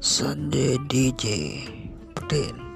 Sunday DJ Putin